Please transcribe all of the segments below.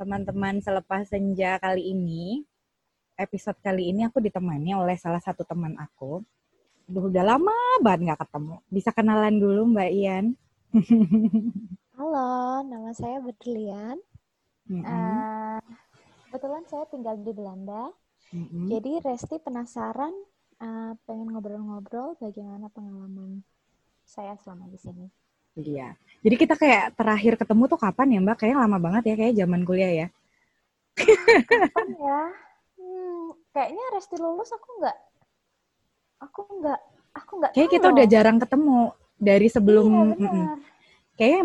teman-teman selepas senja kali ini. Episode kali ini aku ditemani oleh salah satu teman aku. Duh, udah lama banget nggak ketemu. Bisa kenalan dulu Mbak Ian? Halo, nama saya Berlian. Mm-mm. Uh, kebetulan saya tinggal di Belanda. Mm-mm. Jadi Resti penasaran, uh, pengen ngobrol-ngobrol bagaimana pengalaman saya selama di sini. Iya. Jadi kita kayak terakhir ketemu tuh kapan ya Mbak? Kayaknya lama banget ya, kayak zaman kuliah ya. Kapan ya? Hmm, kayaknya Resti lulus aku nggak, aku nggak, aku nggak. Kayak kita udah jarang ketemu dari sebelum. Iya mm-mm. benar. Kayaknya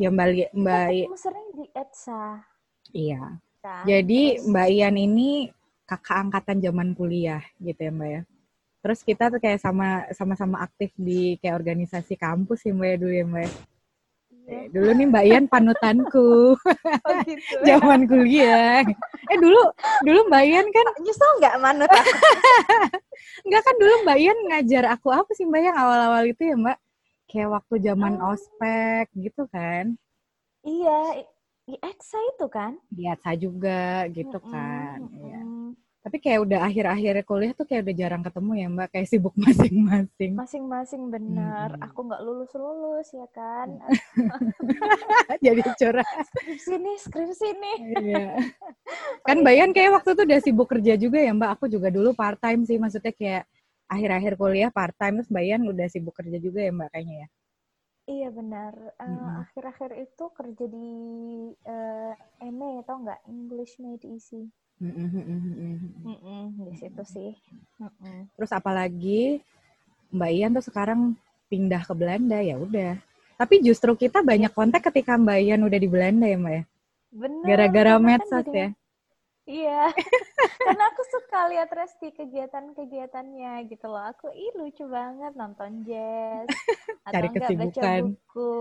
ya Mbak Mbak ketemu sering di ETSA. iya. Kan? Jadi Terus- Mbak Ian ini kakak angkatan zaman kuliah gitu ya Mbak ya. Terus kita tuh kayak sama sama-sama aktif di kayak organisasi kampus ya Mbak ya dulu ya Mbak. ya. Iya. Eh, Dulu nih Mbak Ian panutanku Oh gitu. zaman kuliah. Eh dulu dulu Mbak Ian kan Nyesel nggak manut aku? enggak kan dulu Mbak Ian ngajar aku apa sih Mbak yang awal-awal itu ya Mbak? Kayak waktu zaman Oh. ospek gitu kan. iya, di ETSA itu kan? Lihat saya juga gitu Mm-mm, kan. Iya. mm-mm. Tapi kayak udah akhir-akhir kuliah tuh kayak udah jarang ketemu ya Mbak, kayak sibuk masing-masing. Masing-masing bener. Mm-mm. Aku nggak lulus-lulus ya kan. Jadi curhat. Skripsi nih, skripsi nih. Iya. Kan Mbak Ian kayak waktu itu udah sibuk kerja juga ya Mbak. Aku juga dulu part time sih, maksudnya kayak akhir-akhir kuliah part time terus Mbak Ian udah sibuk kerja juga ya Mbak kayaknya ya. Iya benar. Eh, Mm-mm. Akhir-akhir itu kerja di eh, ME, tau nggak? English Made Easy. Mm-mm, di situ sih. Mm-mm. Terus apalagi Mbak Ian tuh sekarang pindah ke Belanda ya udah. Tapi justru kita banyak kontak ketika Mbak Ian udah di Belanda ya Mbak ya. Bener. Gara-gara kan medsos jadinya- ya. Iya. Karena aku suka lihat Resti kegiatan-kegiatannya gitu loh. Aku ih lucu banget nonton jazz. Cari atau enggak baca kesibukan. buku,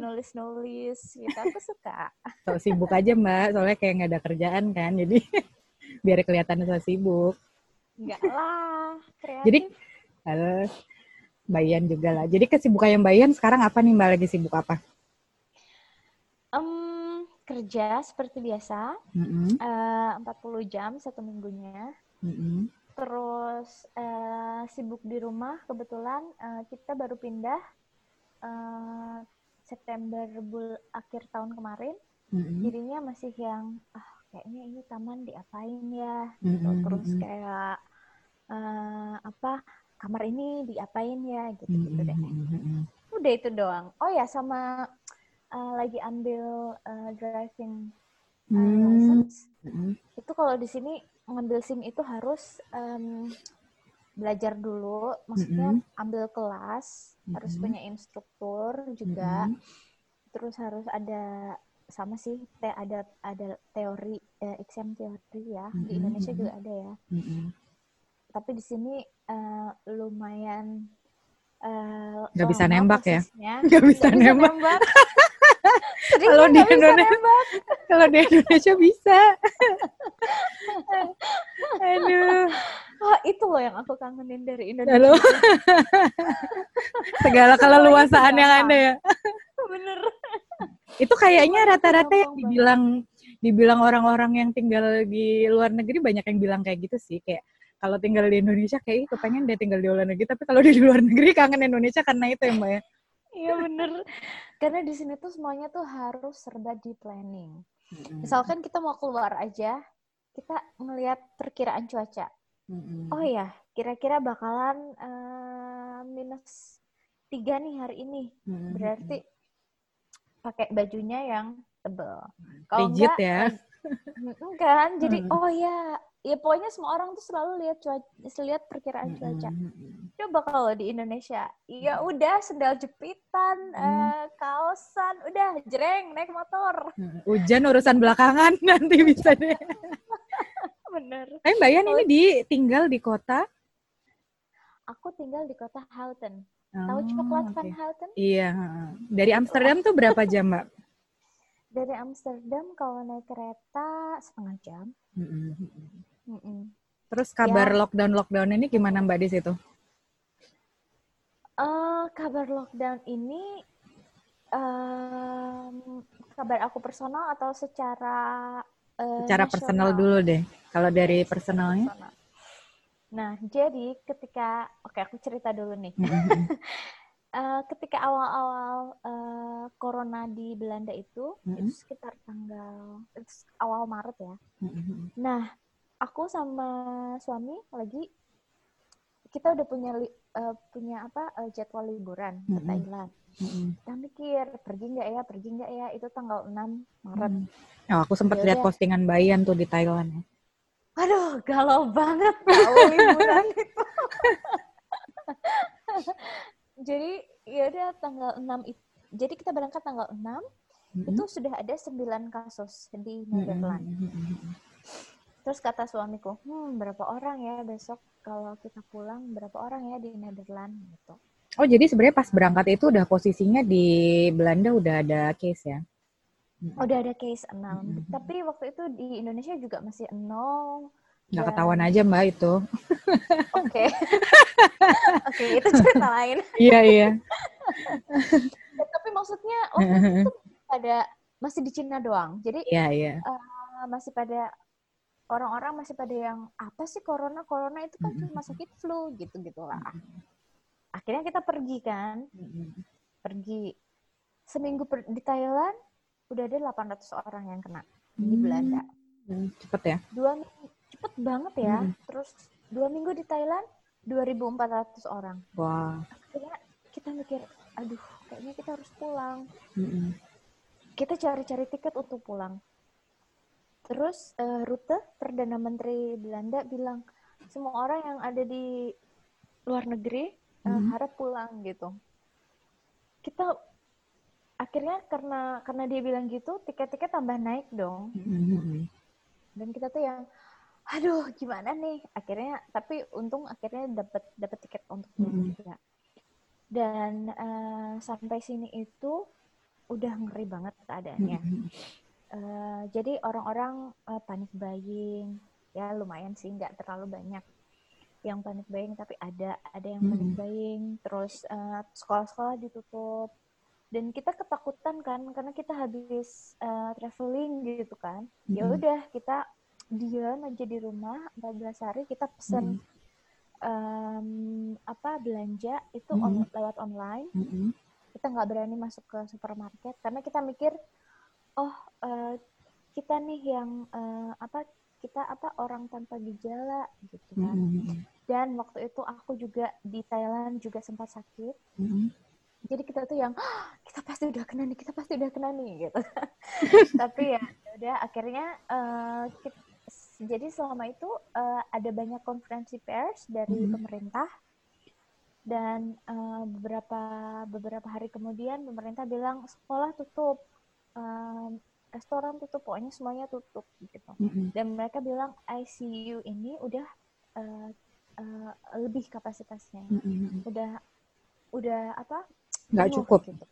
nulis-nulis gitu. Aku suka. So sibuk aja Mbak, soalnya kayak nggak ada kerjaan kan, jadi biar kelihatan so sibuk. Enggak lah, kreatif. Jadi Mbak Ian juga lah. Jadi kesibukan yang Mbak Ian sekarang apa nih Mbak lagi sibuk apa? Kerja seperti biasa, Mm-mm, eh, 40 jam satu minggunya. mm-mm, Terus eh, sibuk di rumah, kebetulan eh, kita baru pindah eh, September bul akhir tahun kemarin. mm-mm, Jadinya masih yang ah kayaknya ini taman diapain ya, mm-mm, gitu. Terus kayak eh, apa kamar ini diapain ya, gitu gitu deh. mm-mm. Udah itu doang. Oh ya sama eh, lagi ambil eh, driving eh, Hmm, license. mm-mm, Itu kalau di sini ngambil SIM itu harus em, belajar dulu, maksudnya Mm-mm. ambil kelas, harus Mm-mm. punya instruktur juga, mm-mm, terus harus ada sama sih te- ada ada teori eh, exam teori ya di Mm-mm, Indonesia mm-mm. juga ada ya. mm-mm. Tapi di sini eh, lumayan eh, Nggak bisa nembak ya? Nggak bisa Nggak nembak. Kalau di Indonesia-. Kalau di Indonesia bisa. Aduh, Wah, itu loh yang aku kangenin dari Indonesia. Halo. segala keleluasaan yang ada ya. Bener. Itu kayaknya rata-rata yang gampang dibilang dibilang orang-orang yang tinggal di luar negeri banyak yang bilang kayak gitu sih kayak kalau tinggal di Indonesia kayak itu pengen dia tinggal di luar negeri tapi kalau di luar negeri kangen Indonesia karena itu ya mbak ya Iya bener. Karena di sini tuh semuanya tuh harus serba di planning. Misalkan kita mau keluar aja, kita ngelihat perkiraan cuaca. Oh ya, kira-kira bakalan eh, minus tiga nih hari ini. Berarti pakai bajunya yang tebel. Kalau enggak, ya Mm, kan jadi Hmm. oh ya ya pokoknya semua orang tuh selalu lihat cuaca lihat perkiraan cuaca. Coba kalau di Indonesia ya udah sendal jepitan Hmm. eh, kaosan udah jreng naik motor. Hujan urusan belakangan nanti bisa deh. Bener. Tapi mbak Yan ini di tinggal di kota? Aku tinggal di kota Houten Oh, tahu coklat oke. Van Houten iya dari Amsterdam tuh berapa jam mbak? Dari Amsterdam kalau naik kereta setengah jam Mm-mm. Terus kabar Ya. lockdown lockdown ini gimana Mbak di situ? Eh, kabar lockdown ini em, kabar aku personal atau secara uh, secara nasional? personal dulu deh. Kalau dari personalnya? Personal. Nah, jadi ketika oke okay, aku cerita dulu nih. uh, ketika awal-awal uh, corona di Belanda itu, mm -hmm. itu sekitar tanggal itu awal Maret ya. Mm -hmm. Nah, aku sama suami lagi kita udah punya uh, punya apa uh, jadwal liburan mm -hmm. ke Thailand. Mm -hmm. Kita mikir pergi nggak ya, pergi nggak ya? Itu tanggal 6 Maret. Mm. Oh, aku sempat lihat postingan Bayan tuh di Thailand. Ya. Aduh, galau banget tahu liburan itu. jadi ya udah tanggal 6 itu. Jadi kita berangkat tanggal 6, mm-hmm. itu sudah ada 9 kasus di Netherlands. Mm-hmm. Terus kata suamiku, hmm berapa orang ya besok kalau kita pulang, berapa orang ya di Netherlands gitu. Oh jadi sebenarnya pas berangkat itu udah posisinya di Belanda udah ada case ya? Udah ada case 6. Mm-hmm. Tapi waktu itu di Indonesia juga masih 0. Nggak dan... ketahuan aja mbak itu. Oke. Oke, itu cerita lain. Iya, iya. ya, tapi maksudnya waktu itu pada masih di Cina doang. Jadi Iya, iya. Uh, masih pada orang-orang masih pada yang apa sih corona? Corona itu kan cuma sakit flu gitu-gitu lah. Akhirnya kita pergi kan. Pergi seminggu per, di Thailand udah ada 800 orang yang kena hmm. di Belanda. Hmm, cepet ya? Dua cepet banget ya. Hmm. Terus dua minggu di Thailand 2.400 orang. Wah. Akhirnya kita mikir, aduh, kayaknya kita harus pulang. Hmm. Kita cari-cari tiket untuk pulang. Terus uh, rute perdana menteri Belanda bilang semua orang yang ada di luar negeri uh, harap pulang gitu. Kita akhirnya karena karena dia bilang gitu tiket-tiket tambah naik dong mm-hmm. dan kita tuh yang aduh gimana nih akhirnya tapi untung akhirnya dapat dapat tiket untuk mm-hmm. juga dan uh, sampai sini itu udah ngeri banget keadaannya mm-hmm. Uh, jadi orang-orang uh, panik buying ya lumayan sih nggak terlalu banyak yang panik buying tapi ada ada yang panik buying terus uh, sekolah-sekolah ditutup dan kita ketakutan kan karena kita habis uh, traveling gitu kan mm-hmm. ya udah kita diam aja di rumah 14 hari kita pesan mm-hmm. um, apa belanja itu mm-hmm. on, lewat online mm-hmm. kita nggak berani masuk ke supermarket karena kita mikir oh uh, kita nih yang uh, apa kita apa orang tanpa gejala gitu kan. Mm-hmm. dan waktu itu aku juga di Thailand juga sempat sakit. Mm-hmm. Jadi kita tuh yang oh, kita pasti udah kena nih kita pasti udah kena nih gitu. Tapi ya, ya udah akhirnya uh, kita, jadi selama itu uh, ada banyak konferensi pers dari hmm. pemerintah. Dan uh, beberapa beberapa hari kemudian pemerintah bilang sekolah tutup um, restoran tutup pokoknya semuanya tutup gitu. Hmm dan mereka bilang ICU ini udah uh, uh, lebih kapasitasnya. Hmm udah udah apa? Nggak cukup. gitu.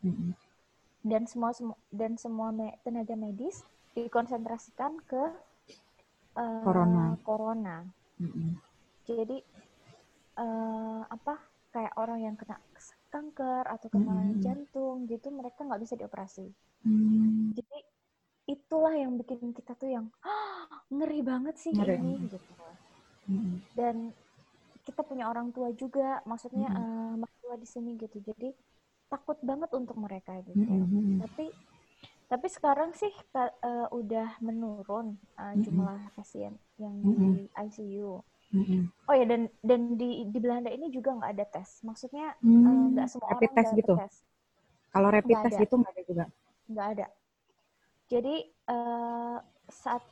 dan semua dan semua me, tenaga medis dikonsentrasikan ke uh, corona. corona. Mm-hmm. jadi uh, apa kayak orang yang kena kanker atau kena mm-hmm. jantung gitu mereka nggak bisa dioperasi mm-hmm. jadi itulah yang bikin kita tuh yang ah, ngeri banget sih ngeri. ini gitu mm-hmm. dan kita punya orang tua juga maksudnya mm-hmm. uh, tua di sini gitu jadi takut banget untuk mereka gitu. Mm-hmm. Tapi tapi sekarang sih uh, udah menurun uh, jumlah pasien yang mm-hmm. di ICU. Mm-hmm. Oh ya dan dan di di Belanda ini juga nggak ada tes. Maksudnya mm, nggak uh, semua rapid orang test gitu. tes. Kalau rapid gak test ada. itu nggak ada juga. Nggak ada. Jadi uh, saat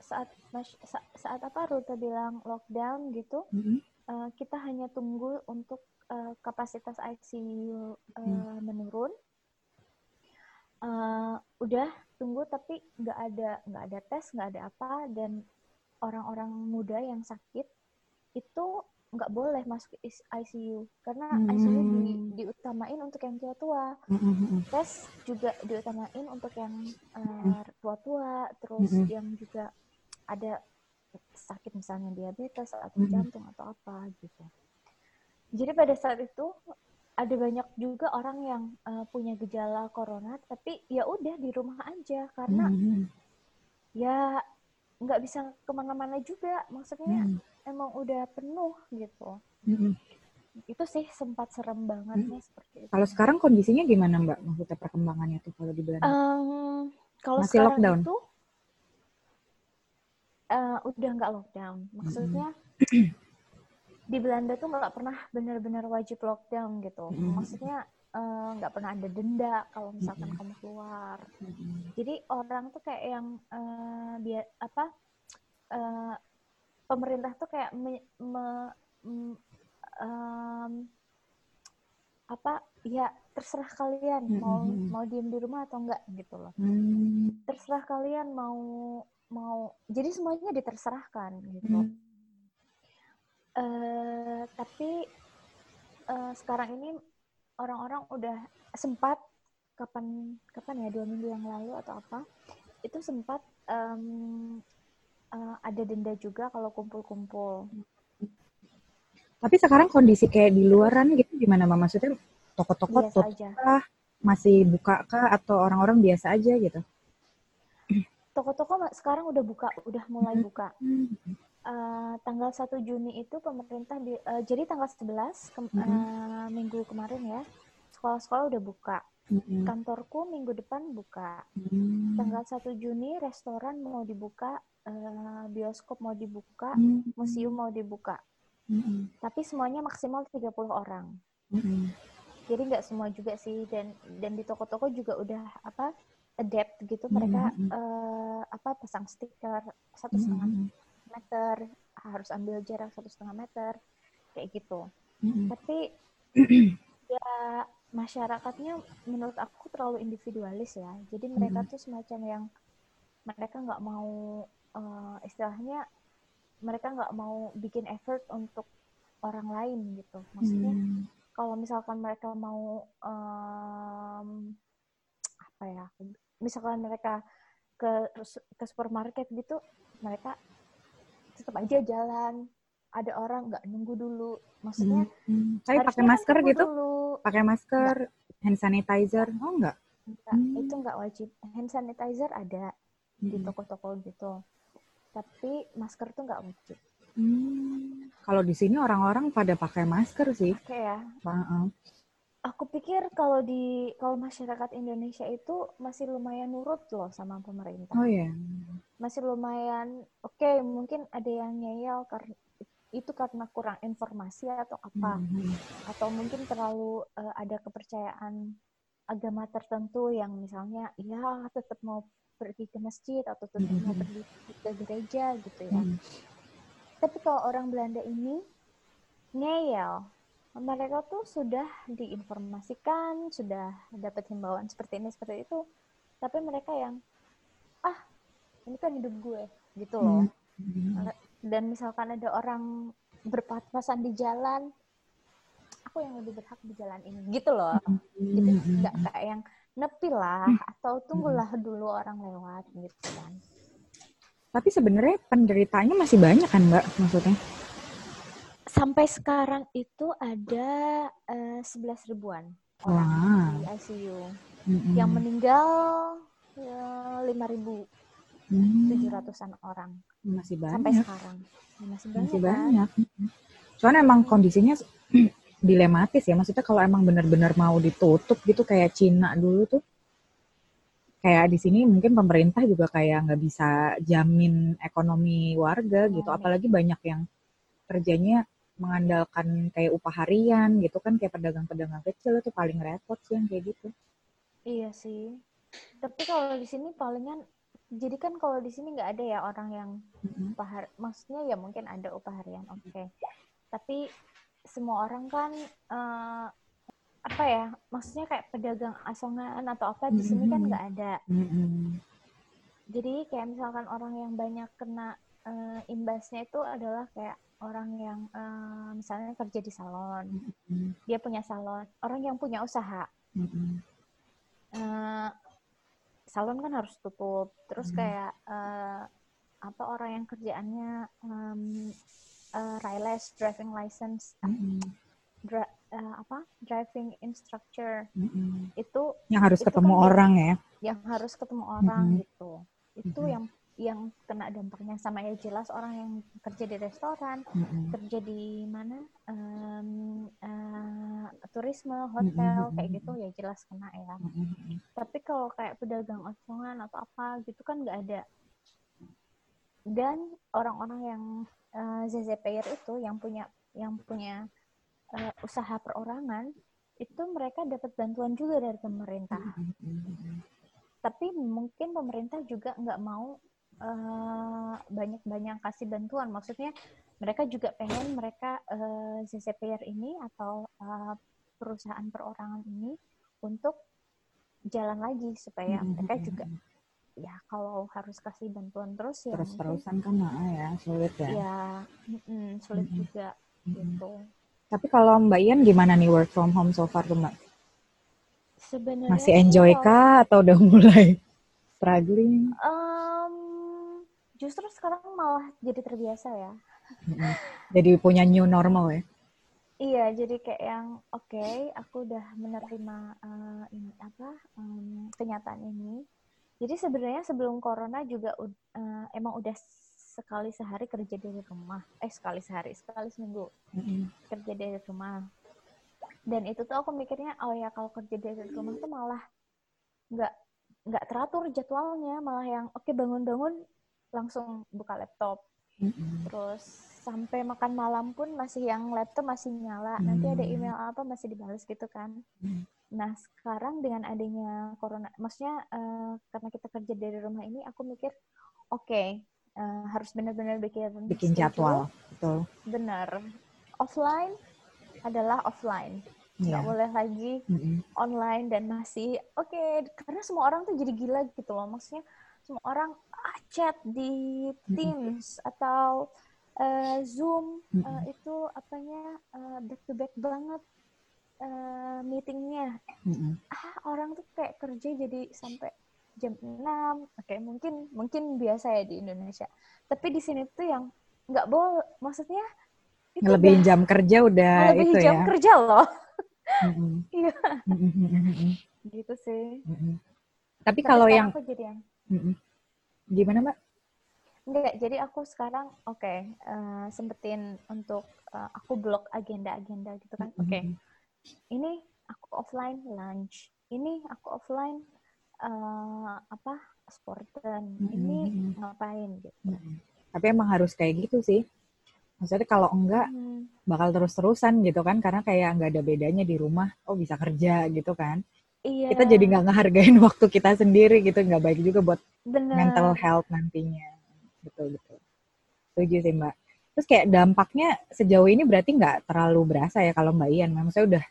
saat saat, saat apa rute bilang lockdown gitu, mm-hmm. uh, kita hanya tunggu untuk uh, kapasitas ICU uh, eh, hmm. menurun, uh, udah tunggu tapi nggak ada nggak ada tes nggak ada apa dan orang-orang muda yang sakit itu nggak boleh masuk ICU karena hmm. ICU di, diutamain untuk yang tua-tua, hmm. tes juga diutamain untuk yang uh, tua-tua, terus hmm. yang juga ada sakit misalnya diabetes atau jantung atau apa gitu. Jadi pada saat itu ada banyak juga orang yang uh, punya gejala corona tapi ya udah di rumah aja karena hmm. ya nggak bisa ke mana-mana juga maksudnya hmm. Emang udah penuh gitu hmm. itu sih sempat serem banget hmm. nih seperti itu kalau sekarang kondisinya gimana mbak maksudnya perkembangannya tuh kalau di Belanda um, kalau masih lockdown itu uh, udah nggak lockdown maksudnya hmm. di Belanda tuh nggak pernah benar-benar wajib lockdown gitu. Mm-hmm. Maksudnya eh, nggak uh, pernah ada denda kalau misalkan mm-hmm. kamu keluar. Mm-hmm. Jadi orang tuh kayak yang uh, biar apa uh, pemerintah tuh kayak me, me, um, apa ya terserah kalian mm-hmm. mau mau diem di rumah atau enggak gitu loh. Mm-hmm. Terserah kalian mau mau jadi semuanya diterserahkan gitu. Mm-hmm Uh, tapi uh, sekarang ini orang-orang udah sempat kapan kapan ya dua minggu yang lalu atau apa itu sempat um, uh, ada denda juga kalau kumpul-kumpul. Tapi sekarang kondisi kayak di luaran gitu gimana mbak maksudnya toko-toko tutup kah masih buka kah atau orang-orang biasa aja gitu? Toko-toko sekarang udah buka, udah mulai hmm. buka. Uh, tanggal 1 Juni itu pemerintah di, uh, jadi tanggal 11 ke, uh, minggu kemarin ya sekolah-sekolah udah buka mm -hmm. kantorku minggu depan buka mm -hmm. tanggal 1 Juni restoran mau dibuka uh, bioskop mau dibuka mm -hmm. museum mau dibuka mm -hmm. tapi semuanya maksimal 30 orang mm -hmm. jadi nggak semua juga sih dan dan di toko-toko juga udah apa adapt gitu mereka mm -hmm. uh, apa pasang stiker satu setengah mm -hmm meter harus ambil jarak satu setengah meter kayak gitu mm-hmm. tapi ya masyarakatnya menurut aku terlalu individualis ya jadi mereka mm-hmm. tuh semacam yang mereka nggak mau uh, istilahnya mereka nggak mau bikin effort untuk orang lain gitu maksudnya mm. kalau misalkan mereka mau um, apa ya misalkan mereka ke ke supermarket gitu mereka tetap aja jalan ada orang nggak nunggu dulu maksudnya hmm. tapi pakai masker gitu pakai masker enggak. hand sanitizer oh enggak enggak hmm. itu enggak wajib hand sanitizer ada hmm. di toko-toko gitu tapi masker tuh enggak wajib hmm. kalau di sini orang-orang pada pakai masker sih oke ya -uh aku pikir kalau di kalau masyarakat Indonesia itu masih lumayan nurut loh sama pemerintah. Oh ya. Yeah. Masih lumayan oke, okay, mungkin ada yang ngeyel karena itu karena kurang informasi atau apa mm -hmm. atau mungkin terlalu uh, ada kepercayaan agama tertentu yang misalnya ya tetap mau pergi ke masjid atau tetap mm -hmm. mau pergi ke gereja gitu ya. Mm -hmm. Tapi kalau orang Belanda ini ngeyel mereka tuh sudah diinformasikan, sudah dapat himbauan seperti ini seperti itu, tapi mereka yang ah ini kan hidup gue gitu loh. Hmm. Dan misalkan ada orang berpapasan di jalan, aku yang lebih berhak di jalan ini gitu loh. Gitu nggak kayak yang nepi lah atau tunggulah dulu orang lewat gitu kan. Tapi sebenarnya penderitanya masih banyak kan mbak maksudnya? sampai sekarang itu ada uh, ribuan orang wow. di ICU. Mm-hmm. Yang meninggal ya, lima ribu tujuh ratusan orang. Masih banyak. Sampai sekarang. Ya, masih banyak. Masih kan? banyak. Soalnya emang kondisinya dilematis ya. Maksudnya kalau emang benar-benar mau ditutup gitu kayak Cina dulu tuh kayak di sini mungkin pemerintah juga kayak nggak bisa jamin ekonomi warga gitu oh, apalagi banyak yang kerjanya mengandalkan kayak upah harian gitu kan kayak pedagang-pedagang kecil itu paling repot sih yang kayak gitu. Iya sih. Tapi kalau di sini palingan jadi kan kalau di sini nggak ada ya orang yang upah maksudnya ya mungkin ada upah harian oke. Okay. Tapi semua orang kan uh, apa ya maksudnya kayak pedagang asongan atau apa di sini kan nggak ada. Jadi kayak misalkan orang yang banyak kena uh, imbasnya itu adalah kayak orang yang uh, misalnya kerja di salon, dia punya salon, orang yang punya usaha, uh, salon kan harus tutup, terus mm-hmm. kayak uh, apa orang yang kerjaannya um, uh, riles driving license, mm-hmm. dra- uh, apa driving instructor mm-hmm. itu yang harus itu ketemu kan orang ya yang harus ketemu orang mm-hmm. gitu itu mm-hmm. yang yang kena dampaknya sama ya jelas orang yang kerja di restoran mm-hmm. kerja di mana um, uh, turisme hotel mm-hmm. kayak gitu ya jelas kena ya mm-hmm. tapi kalau kayak pedagang osongan atau apa gitu kan nggak ada dan orang-orang yang uh, ZZPR itu yang punya yang punya uh, usaha perorangan itu mereka dapat bantuan juga dari pemerintah. Mm-hmm. Tapi mungkin pemerintah juga nggak mau uh, banyak-banyak kasih bantuan. Maksudnya mereka juga pengen mereka uh, CCPR ini atau uh, perusahaan perorangan ini untuk jalan lagi supaya mm-hmm. mereka juga ya kalau harus kasih bantuan terus ya terus terusan kan nah, ya sulit ya ya mm, sulit mm-hmm. juga mm-hmm. gitu tapi kalau Mbak Ian gimana nih work from home so far Mbak? Sebenarnya masih enjoy kah atau udah mulai struggling? Um, justru sekarang malah jadi terbiasa ya. Jadi punya new normal ya? Iya, jadi kayak yang oke, okay, aku udah menerima uh, ini apa um, kenyataan ini. Jadi sebenarnya sebelum corona juga uh, emang udah sekali sehari kerja dari rumah eh sekali sehari sekali seminggu mm-hmm. kerja dari rumah dan itu tuh aku mikirnya oh ya kalau kerja dari rumah tuh malah nggak nggak teratur jadwalnya malah yang oke okay, bangun-bangun langsung buka laptop mm-hmm. terus sampai makan malam pun masih yang laptop masih nyala mm-hmm. nanti ada email apa masih dibalas gitu kan mm-hmm. nah sekarang dengan adanya corona maksudnya uh, karena kita kerja dari rumah ini aku mikir oke okay, uh, harus benar-benar bikin bikin jadwal betul benar offline adalah offline nggak yeah. boleh lagi mm-hmm. online dan masih oke okay, karena semua orang tuh jadi gila gitu loh maksudnya semua orang ah, chat di Teams mm-hmm. atau uh, Zoom mm-hmm. uh, itu apanya uh, back to back banget uh, meetingnya. Mm-hmm. ah orang tuh kayak kerja jadi sampai jam 6 oke okay, mungkin mungkin biasa ya di Indonesia. Tapi di sini tuh yang nggak boleh maksudnya itu lebih jam kerja udah lebih itu jam ya. kerja loh. Iya. Gitu sih. Tapi, kalau yang aku yang gimana mbak Enggak, jadi aku sekarang oke okay, uh, eh, sempetin untuk uh, aku blok agenda-agenda gitu kan. Oke. Okay. Ini aku offline lunch. Ini aku offline uh, apa sporten mm-hmm. ini ngapain gitu mm-hmm. tapi emang harus kayak gitu sih maksudnya kalau enggak hmm. bakal terus-terusan gitu kan karena kayak nggak ada bedanya di rumah oh bisa kerja gitu kan iya. kita jadi nggak ngehargain waktu kita sendiri gitu nggak baik juga buat Bener. mental health nantinya betul betul setuju sih mbak terus kayak dampaknya sejauh ini berarti nggak terlalu berasa ya kalau mbak Ian maksudnya udah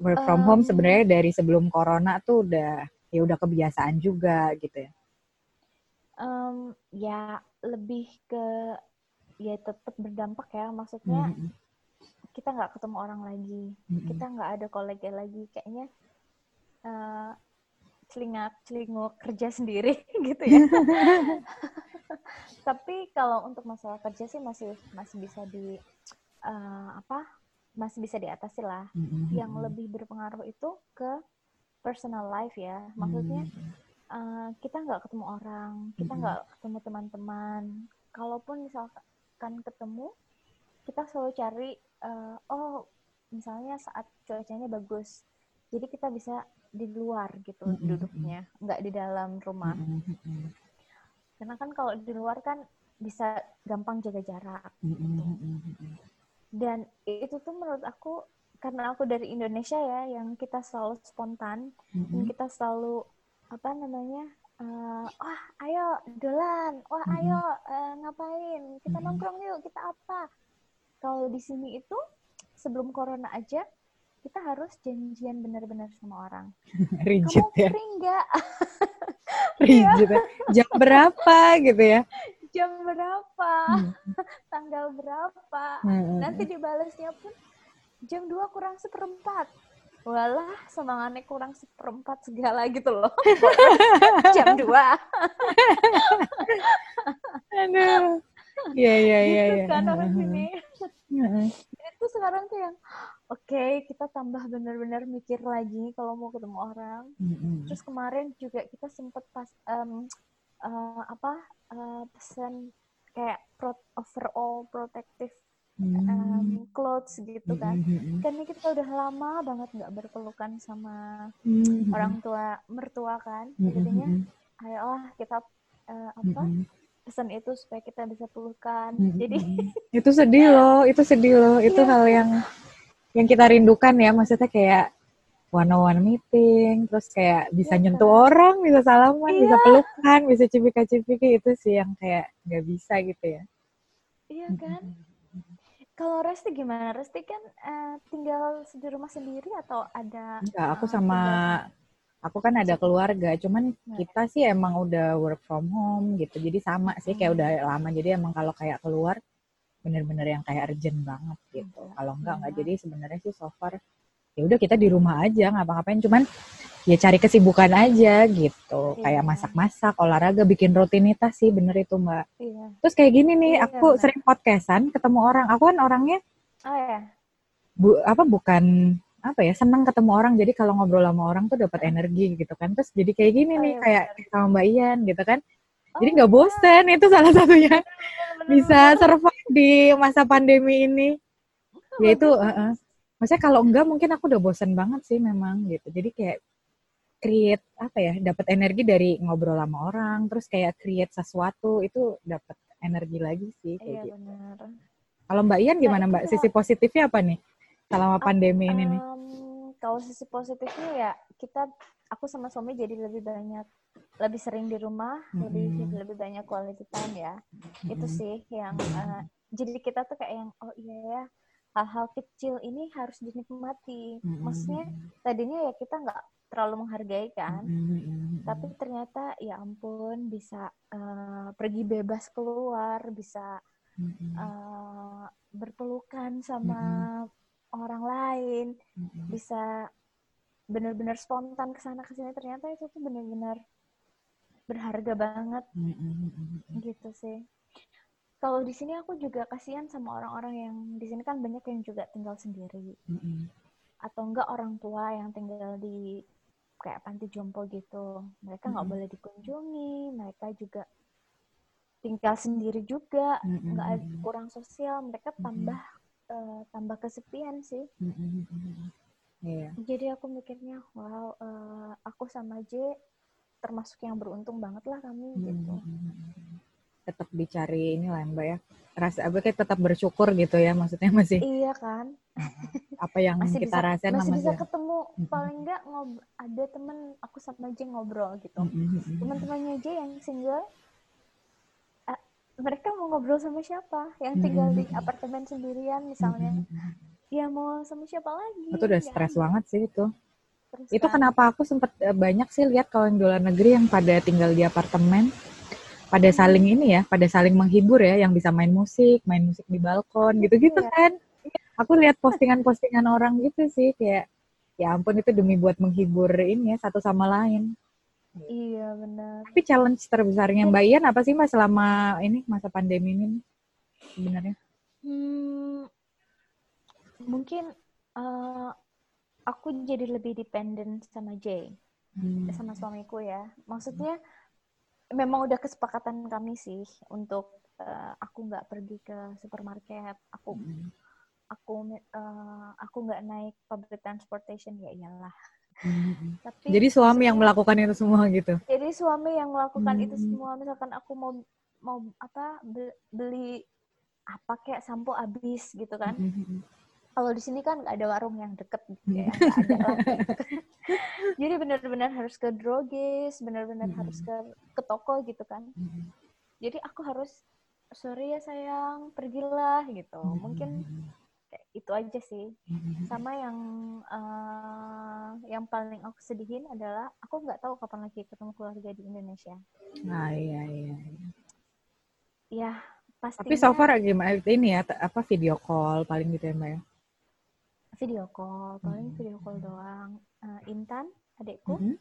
work from um, home sebenarnya dari sebelum corona tuh udah ya udah kebiasaan juga gitu ya? Um, ya lebih ke ya tetap berdampak ya maksudnya mm -hmm. kita nggak ketemu orang lagi mm -hmm. kita nggak ada kolega lagi kayaknya uh, celingak celinguk kerja sendiri gitu ya tapi kalau untuk masalah kerja sih masih masih bisa di uh, apa masih bisa diatasi lah mm -hmm. yang lebih berpengaruh itu ke personal life ya maksudnya hmm. uh, kita nggak ketemu orang kita hmm. nggak hmm. ketemu teman-teman kalaupun misalkan ketemu kita selalu cari uh, oh misalnya saat cuacanya bagus jadi kita bisa di luar gitu hmm. duduknya nggak di dalam rumah hmm. karena kan kalau di luar kan bisa gampang jaga jarak gitu. dan itu tuh menurut aku karena aku dari Indonesia ya yang kita selalu spontan mm-hmm. dan kita selalu apa namanya uh, wah ayo dolan wah mm-hmm. ayo uh, ngapain kita mm-hmm. nongkrong yuk kita apa kalau di sini itu sebelum corona aja kita harus janjian benar-benar sama orang. Rigid kamu ya. free nggak? Rigid ya. jam berapa gitu ya? Jam berapa? Hmm. tanggal berapa? Hmm. nanti dibalasnya pun jam 2 kurang seperempat. Walah semangatnya kurang seperempat segala gitu loh. Jam 2 aduh. Iya iya iya gitu kan orang sini. Itu sekarang tuh yang oke okay, kita tambah benar-benar mikir lagi kalau mau ketemu orang mm-hmm. terus kemarin juga kita sempat pas um, uh, apa uh, pesan kayak pro overall protective um, clothes gitu kan mm-hmm. karena kita udah lama banget nggak berpelukan sama mm-hmm. orang tua mertua kan mm-hmm. jadinya ayolah kita uh, apa mm-hmm. pesan itu supaya kita bisa pelukan jadi itu sedih loh itu sedih loh itu yeah. hal yang yang kita rindukan ya maksudnya kayak one on one meeting terus kayak bisa yeah, nyentuh orang bisa salaman yeah. bisa pelukan bisa cipika-cipiki itu sih yang kayak nggak bisa gitu ya iya kan kalau Resti gimana? Resti kan uh, tinggal di rumah sendiri atau ada? Enggak, aku uh, sama aku kan ada keluarga, cuman nah. kita sih emang udah work from home gitu. Jadi sama sih kayak udah lama. Jadi emang kalau kayak keluar bener-bener yang kayak urgent banget gitu. Kalau enggak enggak. Jadi sebenarnya sih so far ya udah kita di rumah aja ngapa-ngapain cuman ya cari kesibukan aja gitu iya. kayak masak-masak olahraga bikin rutinitas sih bener itu mbak iya. terus kayak gini nih iya, aku bener. sering podcastan ketemu orang aku kan orangnya oh, iya. bu apa bukan apa ya senang ketemu orang jadi kalau ngobrol sama orang tuh dapat energi gitu kan terus jadi kayak gini oh, nih iya, kayak bener. sama mbak Ian gitu kan oh, jadi nggak bosen iya. itu salah satunya bener, bisa survive di masa pandemi ini oh, yaitu uh, uh, maksudnya kalau enggak mungkin aku udah bosen banget sih memang gitu jadi kayak create apa ya dapat energi dari ngobrol sama orang terus kayak create sesuatu itu dapat energi lagi sih kayak iya, gitu. benar. Kalau Mbak Ian nah, gimana nah, Mbak? Sisi positifnya apa nih selama pandemi um, ini nih? Kalau sisi positifnya ya kita aku sama suami jadi lebih banyak lebih sering di rumah, mm -hmm. lebih lebih banyak quality time ya. Mm -hmm. Itu sih yang uh, jadi kita tuh kayak yang oh iya ya hal-hal kecil ini harus dinikmati. Maksudnya tadinya ya kita nggak terlalu menghargai kan, tapi ternyata ya ampun bisa uh, pergi bebas keluar, bisa uh, berpelukan sama orang lain, bisa benar-benar spontan ke sana ke sini. Ternyata itu tuh benar-benar berharga banget, gitu sih kalau di sini aku juga kasihan sama orang-orang yang di sini kan banyak yang juga tinggal sendiri mm-hmm. atau enggak orang tua yang tinggal di kayak panti jompo gitu mereka nggak mm-hmm. boleh dikunjungi mereka juga tinggal sendiri juga nggak mm-hmm. kurang sosial mereka tambah mm-hmm. uh, tambah kesepian sih mm-hmm. yeah. jadi aku mikirnya wow uh, aku sama J termasuk yang beruntung banget lah kami mm-hmm. gitu tetap dicari ini lah mbak ya. Rasa apa kayak tetap bersyukur gitu ya maksudnya masih iya kan? apa yang masih kita bisa, rasain masih bisa ketemu paling enggak ngob ada temen aku sama aja ngobrol gitu. Teman-temannya aja yang single uh, mereka mau ngobrol sama siapa? Yang tinggal di apartemen sendirian misalnya. Ya mau sama siapa lagi? Itu udah stres banget sih itu. Terus itu kan. kenapa aku sempat eh, banyak sih lihat kalau yang di luar negeri yang pada tinggal di apartemen pada saling ini ya, pada saling menghibur ya, yang bisa main musik, main musik di balkon gitu-gitu iya. kan. Aku lihat postingan-postingan orang gitu sih kayak ya ampun itu demi buat menghibur ini ya satu sama lain. Iya benar. Tapi challenge terbesarnya Mbak Ian apa sih Mbak selama ini masa pandemi ini sebenarnya? Hmm, mungkin uh, aku jadi lebih dependent sama Jay, hmm. sama suamiku ya. Maksudnya memang udah kesepakatan kami sih untuk uh, aku nggak pergi ke supermarket. Aku mm. aku uh, aku nggak naik public transportation. Ya iyalah. Mm. Tapi, jadi suami yang melakukan itu semua gitu? Jadi suami yang melakukan mm. itu semua. Misalkan aku mau mau apa beli apa kayak sampo habis gitu kan. Mm kalau di sini kan nggak ada warung yang deket gitu ya ada jadi benar-benar harus ke drogis benar-benar hmm. harus ke ke toko gitu kan hmm. jadi aku harus sorry ya sayang pergilah gitu hmm. mungkin kayak itu aja sih hmm. sama yang uh, yang paling aku sedihin adalah aku nggak tahu kapan lagi ketemu keluarga di Indonesia ah iya iya, iya. ya pastinya tapi so far gimana ini ya apa video call paling gitu ya mbak ya video call paling hmm. video call doang uh, Intan adekku hmm.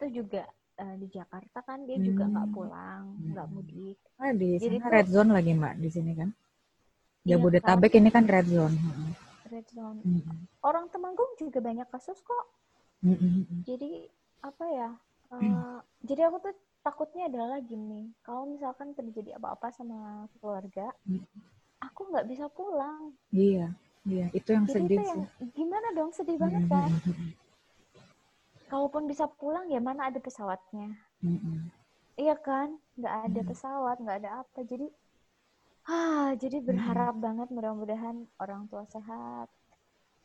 itu juga uh, di Jakarta kan dia hmm. juga nggak pulang nggak hmm. mudik ah, di Jadi sana red zone lagi mbak di sini kan iya Jabodetabek iya, kan? ini kan red zone red zone. Mm-hmm. Orang Temanggung juga banyak kasus kok. Mm-hmm. Jadi apa ya? Uh, mm. Jadi aku tuh takutnya adalah gini, kalau misalkan terjadi apa-apa sama keluarga, aku nggak bisa pulang. Iya, iya itu yang Jadi sedih itu yang, Gimana dong sedih banget kan? Kalaupun bisa pulang ya mana ada pesawatnya. Mm-hmm. Iya kan, nggak ada mm-hmm. pesawat, nggak ada apa. Jadi Ah, jadi berharap hmm. banget mudah-mudahan orang tua sehat,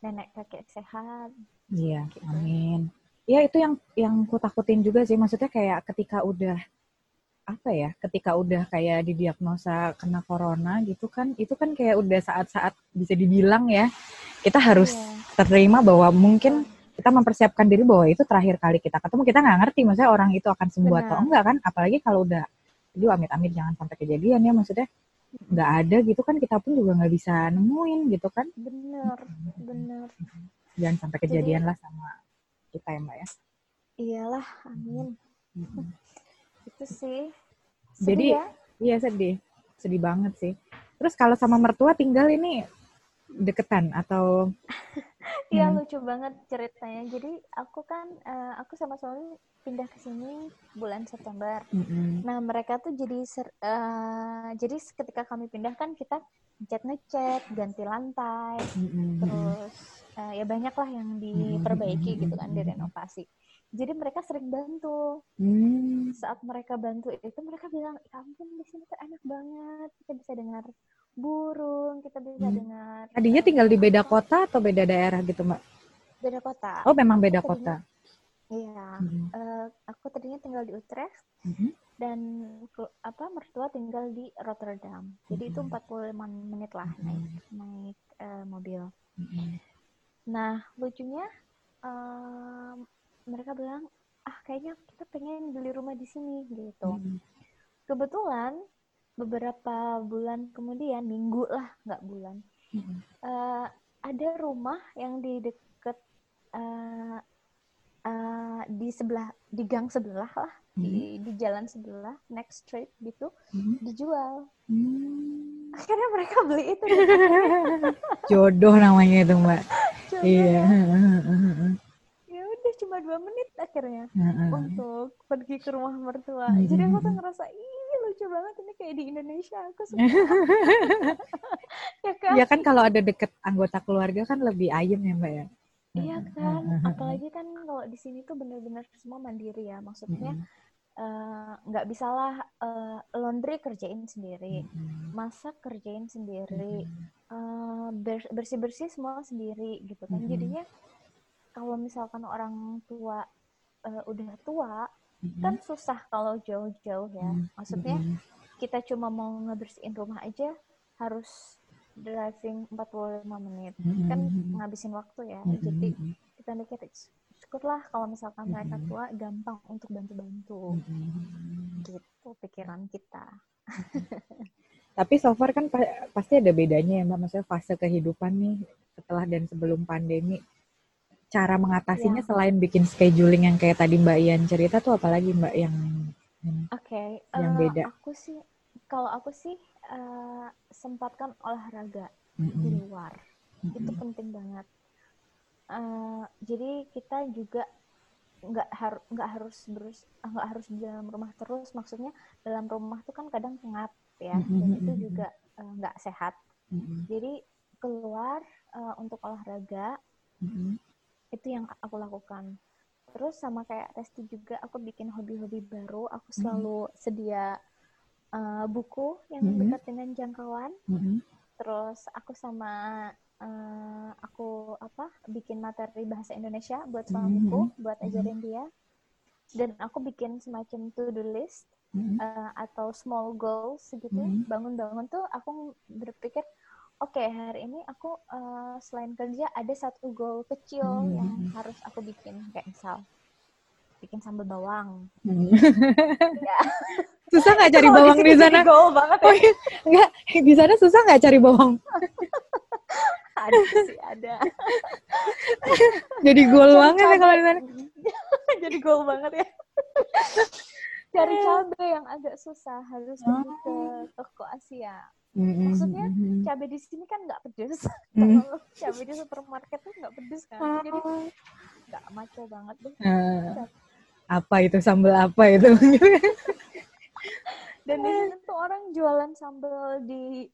nenek kakek sehat. Iya, gitu. amin. Ya itu yang yang ku takutin juga sih, maksudnya kayak ketika udah apa ya, ketika udah kayak didiagnosa kena corona gitu kan, itu kan kayak udah saat-saat bisa dibilang ya, kita harus yeah. terima bahwa mungkin kita mempersiapkan diri bahwa itu terakhir kali kita ketemu, kita nggak ngerti maksudnya orang itu akan sembuh Benar. atau enggak kan, apalagi kalau udah, jadi amit-amit jangan sampai kejadian ya maksudnya. Nggak ada gitu kan kita pun juga nggak bisa nemuin gitu kan. Bener bener jangan sampai kejadian Jadi, lah sama kita ya mbak ya. Iyalah amin. Hmm. itu sih. Sedih Jadi ya? iya sedih. Sedih banget sih. Terus kalau sama mertua tinggal ini deketan atau Iya hmm. lucu banget ceritanya. Jadi aku kan uh, aku sama suami pindah ke sini bulan September. Mm-hmm. Nah mereka tuh jadi ser, uh, jadi ketika kami pindah kan kita ngecat ngecat, ganti lantai, mm-hmm. terus uh, ya banyak lah yang diperbaiki mm-hmm. gitu kan direnovasi. Jadi mereka sering bantu. Mm. Saat mereka bantu itu mereka bilang, ya ampun di sini tuh enak banget, kita bisa dengar burung, kita bisa mm. dengar. Tadinya tinggal di beda kota atau beda daerah gitu mbak? Beda kota. Oh memang beda kota. Iya, mm-hmm. uh, aku tadinya tinggal di Utrecht mm-hmm. dan apa mertua tinggal di Rotterdam. Jadi mm-hmm. itu 45 menit lah mm-hmm. naik naik uh, mobil. Mm-hmm. Nah lucunya uh, mereka bilang ah kayaknya kita pengen beli rumah di sini gitu. Mm-hmm. Kebetulan beberapa bulan kemudian minggu lah nggak bulan mm-hmm. uh, ada rumah yang di deket uh, uh, di sebelah di gang sebelah lah hmm. di di jalan sebelah next street gitu hmm. dijual hmm. akhirnya mereka beli itu jodoh namanya itu mbak jodoh. iya ya udah cuma dua menit akhirnya untuk pergi ke rumah mertua hmm. jadi aku tuh ngerasa ih lucu banget ini kayak di Indonesia aku suka. Ya kan? Ya kan kalau ada deket anggota keluarga kan lebih ayem ya mbak ya? Iya kan, apalagi kan kalau di sini tuh bener-bener semua mandiri ya, maksudnya eh, nggak uh, bisalah uh, laundry kerjain sendiri, masak kerjain sendiri, uh, bersih-bersih semua sendiri gitu kan. Jadinya kalau misalkan orang tua uh, udah tua, kan susah kalau jauh-jauh ya. Maksudnya kita cuma mau ngebersihin rumah aja harus driving 45 menit mm-hmm. kan ngabisin waktu ya mm-hmm. jadi kita mikir syukurlah kalau misalkan mm-hmm. mereka tua gampang untuk bantu-bantu mm-hmm. gitu pikiran kita tapi so far kan pasti ada bedanya ya mbak maksudnya fase kehidupan nih setelah dan sebelum pandemi cara mengatasinya ya. selain bikin scheduling yang kayak tadi mbak Ian cerita tuh apalagi mbak yang oke okay. yang uh, beda aku sih kalau aku sih uh, sempatkan olahraga mm-hmm. di luar mm-hmm. itu penting banget uh, jadi kita juga nggak harus nggak harus terus nggak harus di dalam rumah terus maksudnya dalam rumah tuh kan kadang pengap ya mm-hmm. dan itu juga uh, nggak sehat mm-hmm. jadi keluar uh, untuk olahraga mm-hmm. Itu yang aku lakukan terus sama kayak Resti juga aku bikin hobi-hobi baru aku selalu mm-hmm. sedia uh, buku yang mm -hmm. dekat dengan jangkauan. Mm -hmm. Terus aku sama uh, aku apa bikin materi bahasa Indonesia buat suamiku, mm -hmm. buat ajarin mm -hmm. dia. Dan aku bikin semacam to-do list mm -hmm. uh, atau small goals gitu. Bangun-bangun mm -hmm. tuh aku berpikir, oke okay, hari ini aku uh, selain kerja ada satu goal kecil mm -hmm. yang harus aku bikin kayak misal bikin sambal bawang. Hmm. ya. Susah nggak cari bawang di sana? Gaul banget ya. Oh, iya. Enggak, di sana susah nggak cari bawang? ada sih, ada. Jadi gol banget ya kalau di sana. Jadi gol banget ya. cari cabai yang agak susah harus pergi ke toko ya. Mm-hmm. Maksudnya cabai di sini kan nggak pedes. Mm-hmm. Kalau cabai di supermarket tuh nggak pedes kan. Oh. Jadi nggak maco banget deh. Uh, apa itu sambal apa itu? Dan di sini tuh orang jualan sambal di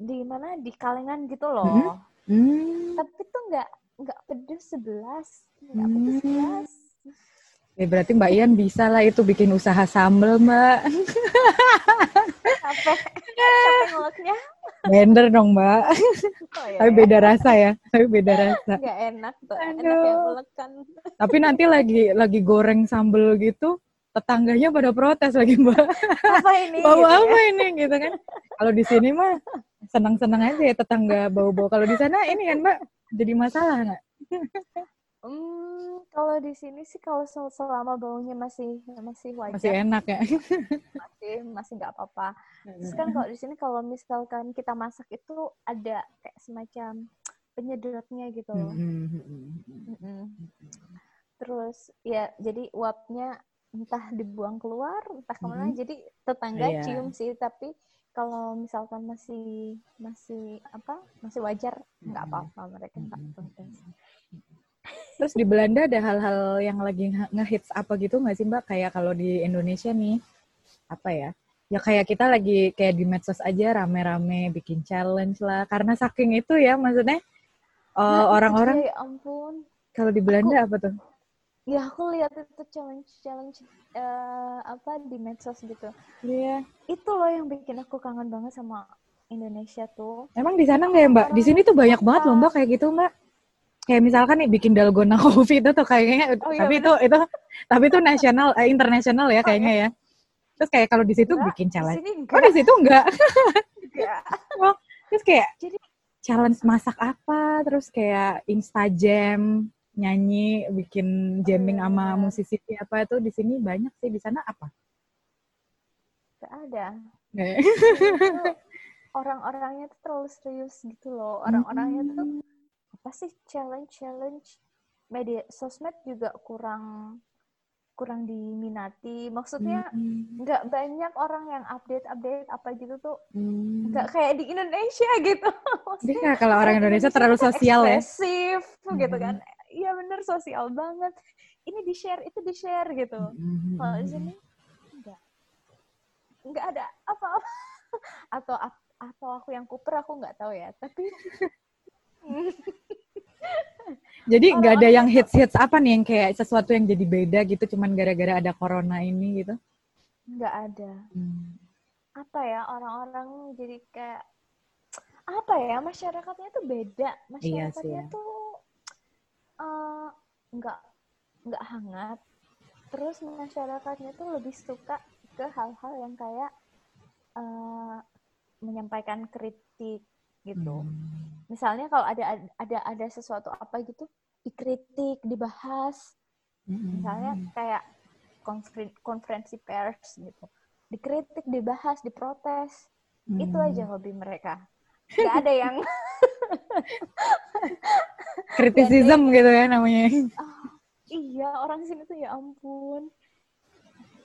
di mana di kalengan gitu loh. Mm-hmm. Tapi tuh nggak nggak pedes sebelas, nggak pedes sebelas. Ya berarti Mbak Ian bisa lah itu bikin usaha sambal Mbak. Capek, capek mulutnya. Blender dong Mbak. Oh, iya, Tapi beda rasa ya. Tapi beda rasa. Gak enak tuh. Enak ya ulekan. Tapi nanti lagi lagi goreng sambal gitu, tetangganya pada protes lagi Mbak. Apa ini? Bau gitu apa ya? ini gitu kan? Kalau di sini mah senang-senang aja ya tetangga bau-bau. Kalau di sana ini kan Mbak jadi masalah nggak? Hmm, kalau di sini sih kalau selama baunya masih masih wajar. Masih enak ya. masih masih nggak apa-apa. Terus kan kalau di sini kalau misalkan kita masak itu ada kayak semacam penyedotnya gitu loh. Terus ya jadi uapnya entah dibuang keluar, entah ke mana. Mm-hmm. Jadi tetangga yeah. cium sih, tapi kalau misalkan masih masih apa masih wajar nggak apa-apa mereka nggak protes. Terus di Belanda ada hal-hal yang lagi ngehits apa gitu nggak sih Mbak? Kayak kalau di Indonesia nih, apa ya? Ya kayak kita lagi kayak di medsos aja rame-rame bikin challenge lah. Karena saking itu ya maksudnya uh, nah, orang-orang. Ya ampun. Kalau di Belanda aku, apa tuh? Ya aku lihat itu challenge challenge uh, apa di medsos gitu. Iya. Yeah. Itu loh yang bikin aku kangen banget sama Indonesia tuh. Emang di sana nggak ya Mbak? Di sini tuh banyak banget loh Mbak kayak gitu Mbak kayak misalkan nih bikin dalgona coffee itu tuh kayaknya oh, iya, tapi bener. itu itu tapi itu nasional eh, internasional ya kayaknya ya. Terus kayak kalau di situ bikin challenge. di oh di situ enggak? Enggak. Oh, terus kayak Jadi, challenge masak apa terus kayak insta jam nyanyi bikin jamming oh, sama musisi apa itu di sini banyak sih. Di sana apa? Gak ada. Orang-orangnya tuh terlalu serius gitu loh. Orang-orangnya tuh apa sih? Challenge challenge. Media sosmed juga kurang kurang diminati. Maksudnya nggak mm banyak orang yang update update apa gitu tuh. Nggak mm. kayak di Indonesia gitu. Dia kalau orang Indonesia, Indonesia terlalu sosial ya. ekspresif mm. gitu kan. Iya bener sosial banget. Ini di share itu di share gitu. Mm -hmm. kalau di sini nggak. Nggak ada apa-apa. Atau atau aku yang kuper aku nggak tahu ya. Tapi jadi nggak ada yang hits-hits apa nih yang kayak sesuatu yang jadi beda gitu cuman gara-gara ada corona ini gitu? Nggak ada. Hmm. Apa ya orang-orang jadi kayak apa ya masyarakatnya tuh beda. Masyarakatnya iya ya. tuh uh, nggak nggak hangat. Terus masyarakatnya tuh lebih suka ke hal-hal yang kayak uh, menyampaikan kritik gitu. Hmm. Misalnya kalau ada ada ada sesuatu apa gitu dikritik, dibahas. Hmm. Misalnya kayak konferensi pers gitu. Dikritik, dibahas, diprotes. Hmm. Itu aja hobi mereka. Gak ada yang kritisism gitu ya namanya. Oh, iya, orang sini tuh ya ampun.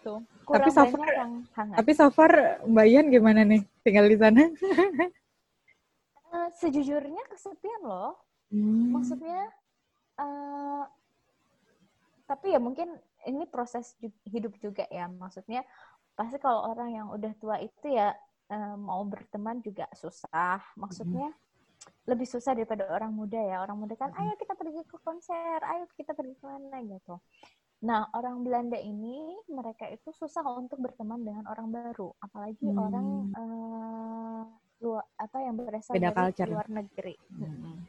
Tuh, tapi so far, yang hangat. Tapi so far Mbak Ian gimana nih tinggal di sana? Eh, sejujurnya kesepian loh. Hmm. Maksudnya, uh, tapi ya mungkin ini proses hidup juga ya. Maksudnya pasti kalau orang yang udah tua itu ya uh, mau berteman juga susah. Maksudnya hmm. lebih susah daripada orang muda ya. Orang muda kan, ayo kita pergi ke konser, ayo kita pergi ke mana gitu. Nah, orang Belanda ini mereka itu susah untuk berteman dengan orang baru, apalagi hmm. orang uh, luar apa yang berasal Beda dari culture. luar negeri. Hmm.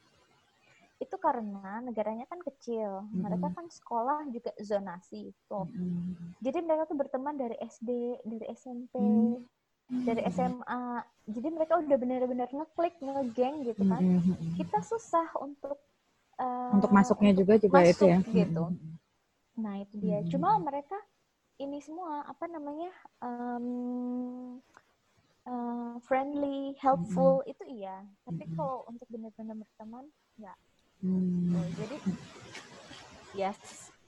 Itu karena negaranya kan kecil, hmm. mereka kan sekolah juga zonasi itu. Hmm. Jadi mereka tuh berteman dari SD, dari SMP, hmm. dari SMA. Jadi mereka udah benar-benar ngeklik, ngegeng gitu kan. Hmm. Kita susah untuk uh, untuk masuknya juga juga masuk, itu ya. Gitu. Nah itu dia. Hmm. Cuma mereka ini semua apa namanya um, uh, friendly, helpful mm-hmm. itu iya. Tapi mm-hmm. kalau untuk benar-benar berteman, enggak. Mm. So, jadi, yes,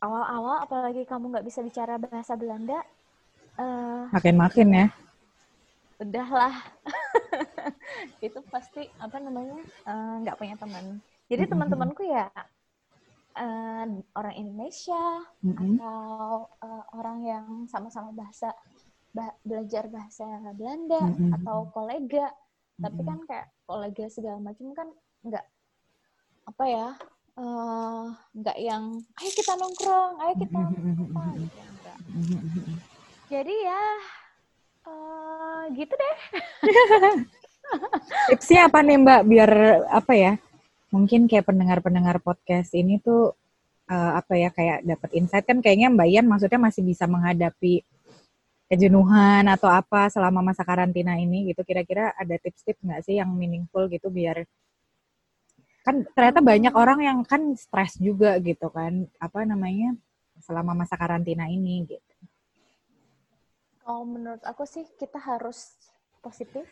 awal-awal apalagi kamu nggak bisa bicara bahasa Belanda, uh, makin-makin ya. udahlah itu pasti apa namanya eh, nggak uh, punya teman jadi mm-hmm. teman-temanku ya uh, orang Indonesia mm-hmm. atau uh, orang yang sama-sama bahasa bah, belajar bahasa Belanda mm-hmm. atau kolega. Tapi kan kayak kolega segala macam kan nggak apa ya nggak uh, yang ayo kita nongkrong ayo kita apa gitu enggak jadi ya uh, gitu deh. Tipsnya apa nih mbak biar apa ya mungkin kayak pendengar-pendengar podcast ini tuh uh, apa ya kayak dapat insight. Kan kayaknya mbak Ian maksudnya masih bisa menghadapi kejenuhan atau apa selama masa karantina ini gitu kira-kira ada tips-tips nggak sih yang meaningful gitu biar kan ternyata banyak orang yang kan stres juga gitu kan apa namanya selama masa karantina ini gitu. Kalau menurut aku sih kita harus positif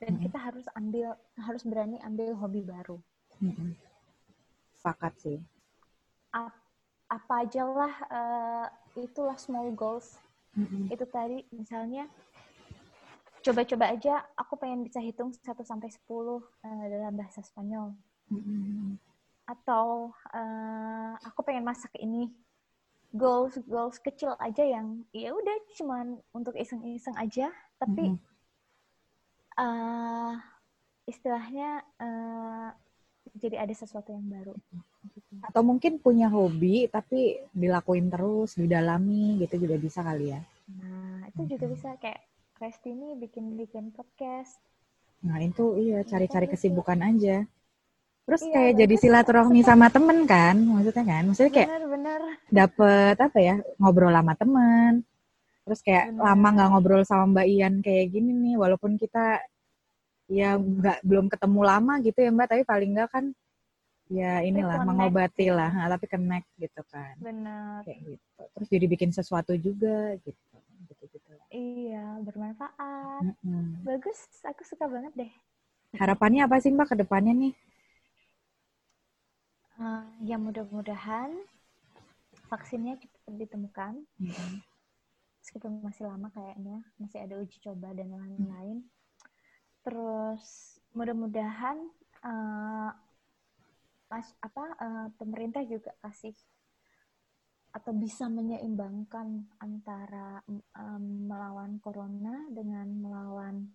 dan hmm. kita harus ambil harus berani ambil hobi baru. Hmm. Sepakat sih. Ap, apa aja lah uh, itulah small goals. Hmm. Itu tadi misalnya coba-coba aja aku pengen bisa hitung 1 sampai 10 uh, dalam bahasa Spanyol hmm Atau uh, aku pengen masak ini. Goals goals kecil aja yang ya udah cuman untuk iseng-iseng aja, tapi mm-hmm. uh, istilahnya uh, jadi ada sesuatu yang baru. Atau mungkin punya hobi tapi dilakuin terus, didalami gitu juga bisa kali ya. Nah, itu juga bisa kayak Resti ini bikin-bikin podcast. Nah, itu iya cari-cari kesibukan aja. Terus iya, kayak jadi silaturahmi sama temen kan, maksudnya kan? Maksudnya kayak bener, bener. dapet apa ya, ngobrol sama temen. Terus kayak bener. lama nggak ngobrol sama Mbak Ian kayak gini nih, walaupun kita ya nggak belum ketemu lama gitu ya Mbak, tapi paling nggak kan ya inilah mengobati lah, nah, tapi connect gitu kan. Benar. Kayak gitu. Terus jadi bikin sesuatu juga gitu. Gitu-gitu. Iya, bermanfaat. Mm -hmm. Bagus, aku suka banget deh. Harapannya apa sih Mbak ke depannya nih? Uh, ya mudah-mudahan vaksinnya cepat ditemukan. Mm-hmm. Meskipun masih lama kayaknya, masih ada uji coba dan lain-lain. Mm. Terus mudah-mudahan uh, mas apa uh, pemerintah juga kasih atau bisa menyeimbangkan antara um, melawan corona dengan melawan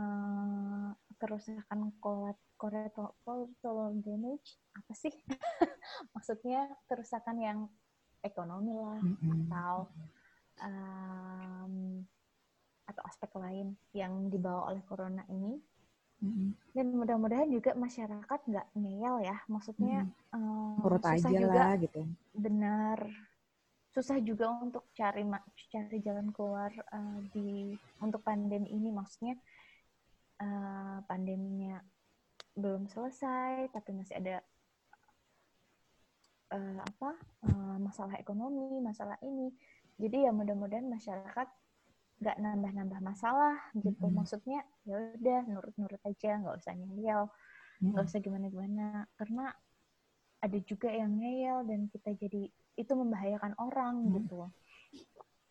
uh, kerusakan collateral damage apa sih? Maksudnya kerusakan yang ekonomi lah atau um, atau aspek lain yang dibawa oleh corona ini. Mm-hmm. Dan mudah-mudahan juga masyarakat nggak ngeyel ya, maksudnya mm-hmm. um, susah aja juga, lah gitu. Benar, susah juga untuk cari cari jalan keluar uh, di untuk pandemi ini, maksudnya uh, pandeminya belum selesai tapi masih ada uh, apa uh, masalah ekonomi masalah ini jadi ya mudah-mudahan masyarakat nggak nambah-nambah masalah gitu mm -hmm. maksudnya ya udah nurut-nurut aja nggak usah ngeyel nggak mm -hmm. usah gimana-gimana karena ada juga yang ngeyel dan kita jadi itu membahayakan orang mm -hmm. gitu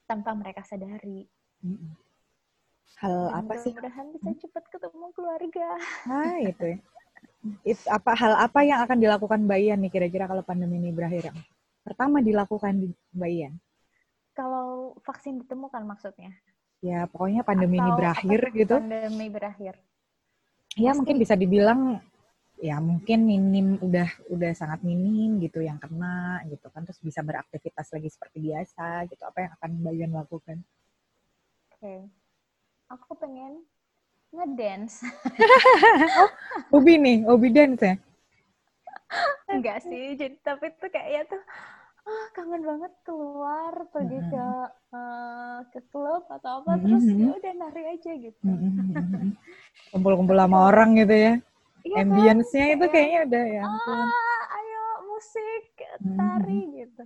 tanpa mereka sadari mm -hmm hal Dan apa sih? Mudah-mudahan bisa cepat ketemu keluarga. Ah, itu ya. It, apa hal apa yang akan dilakukan Mbak Ian nih kira-kira kalau pandemi ini berakhir? Pertama dilakukan di Mbak Ian. Kalau vaksin ditemukan maksudnya? Ya, pokoknya pandemi Atau ini berakhir gitu. Pandemi berakhir. Ya, Pasti. mungkin bisa dibilang ya mungkin minim udah udah sangat minim gitu yang kena gitu kan terus bisa beraktivitas lagi seperti biasa gitu apa yang akan Mbak lakukan? Oke. Okay aku pengen ngedance. oh, hobi nih, hobi dance ya? Enggak sih, jadi tapi itu kayaknya tuh ah, kangen banget keluar pergi mm -hmm. ke uh, ke klub atau apa mm -hmm. terus ya udah nari aja gitu. Kumpul-kumpul sama orang gitu ya. Iya kan? Ambience-nya itu kayaknya udah ya. Ah, ayo musik, tari mm -hmm. gitu.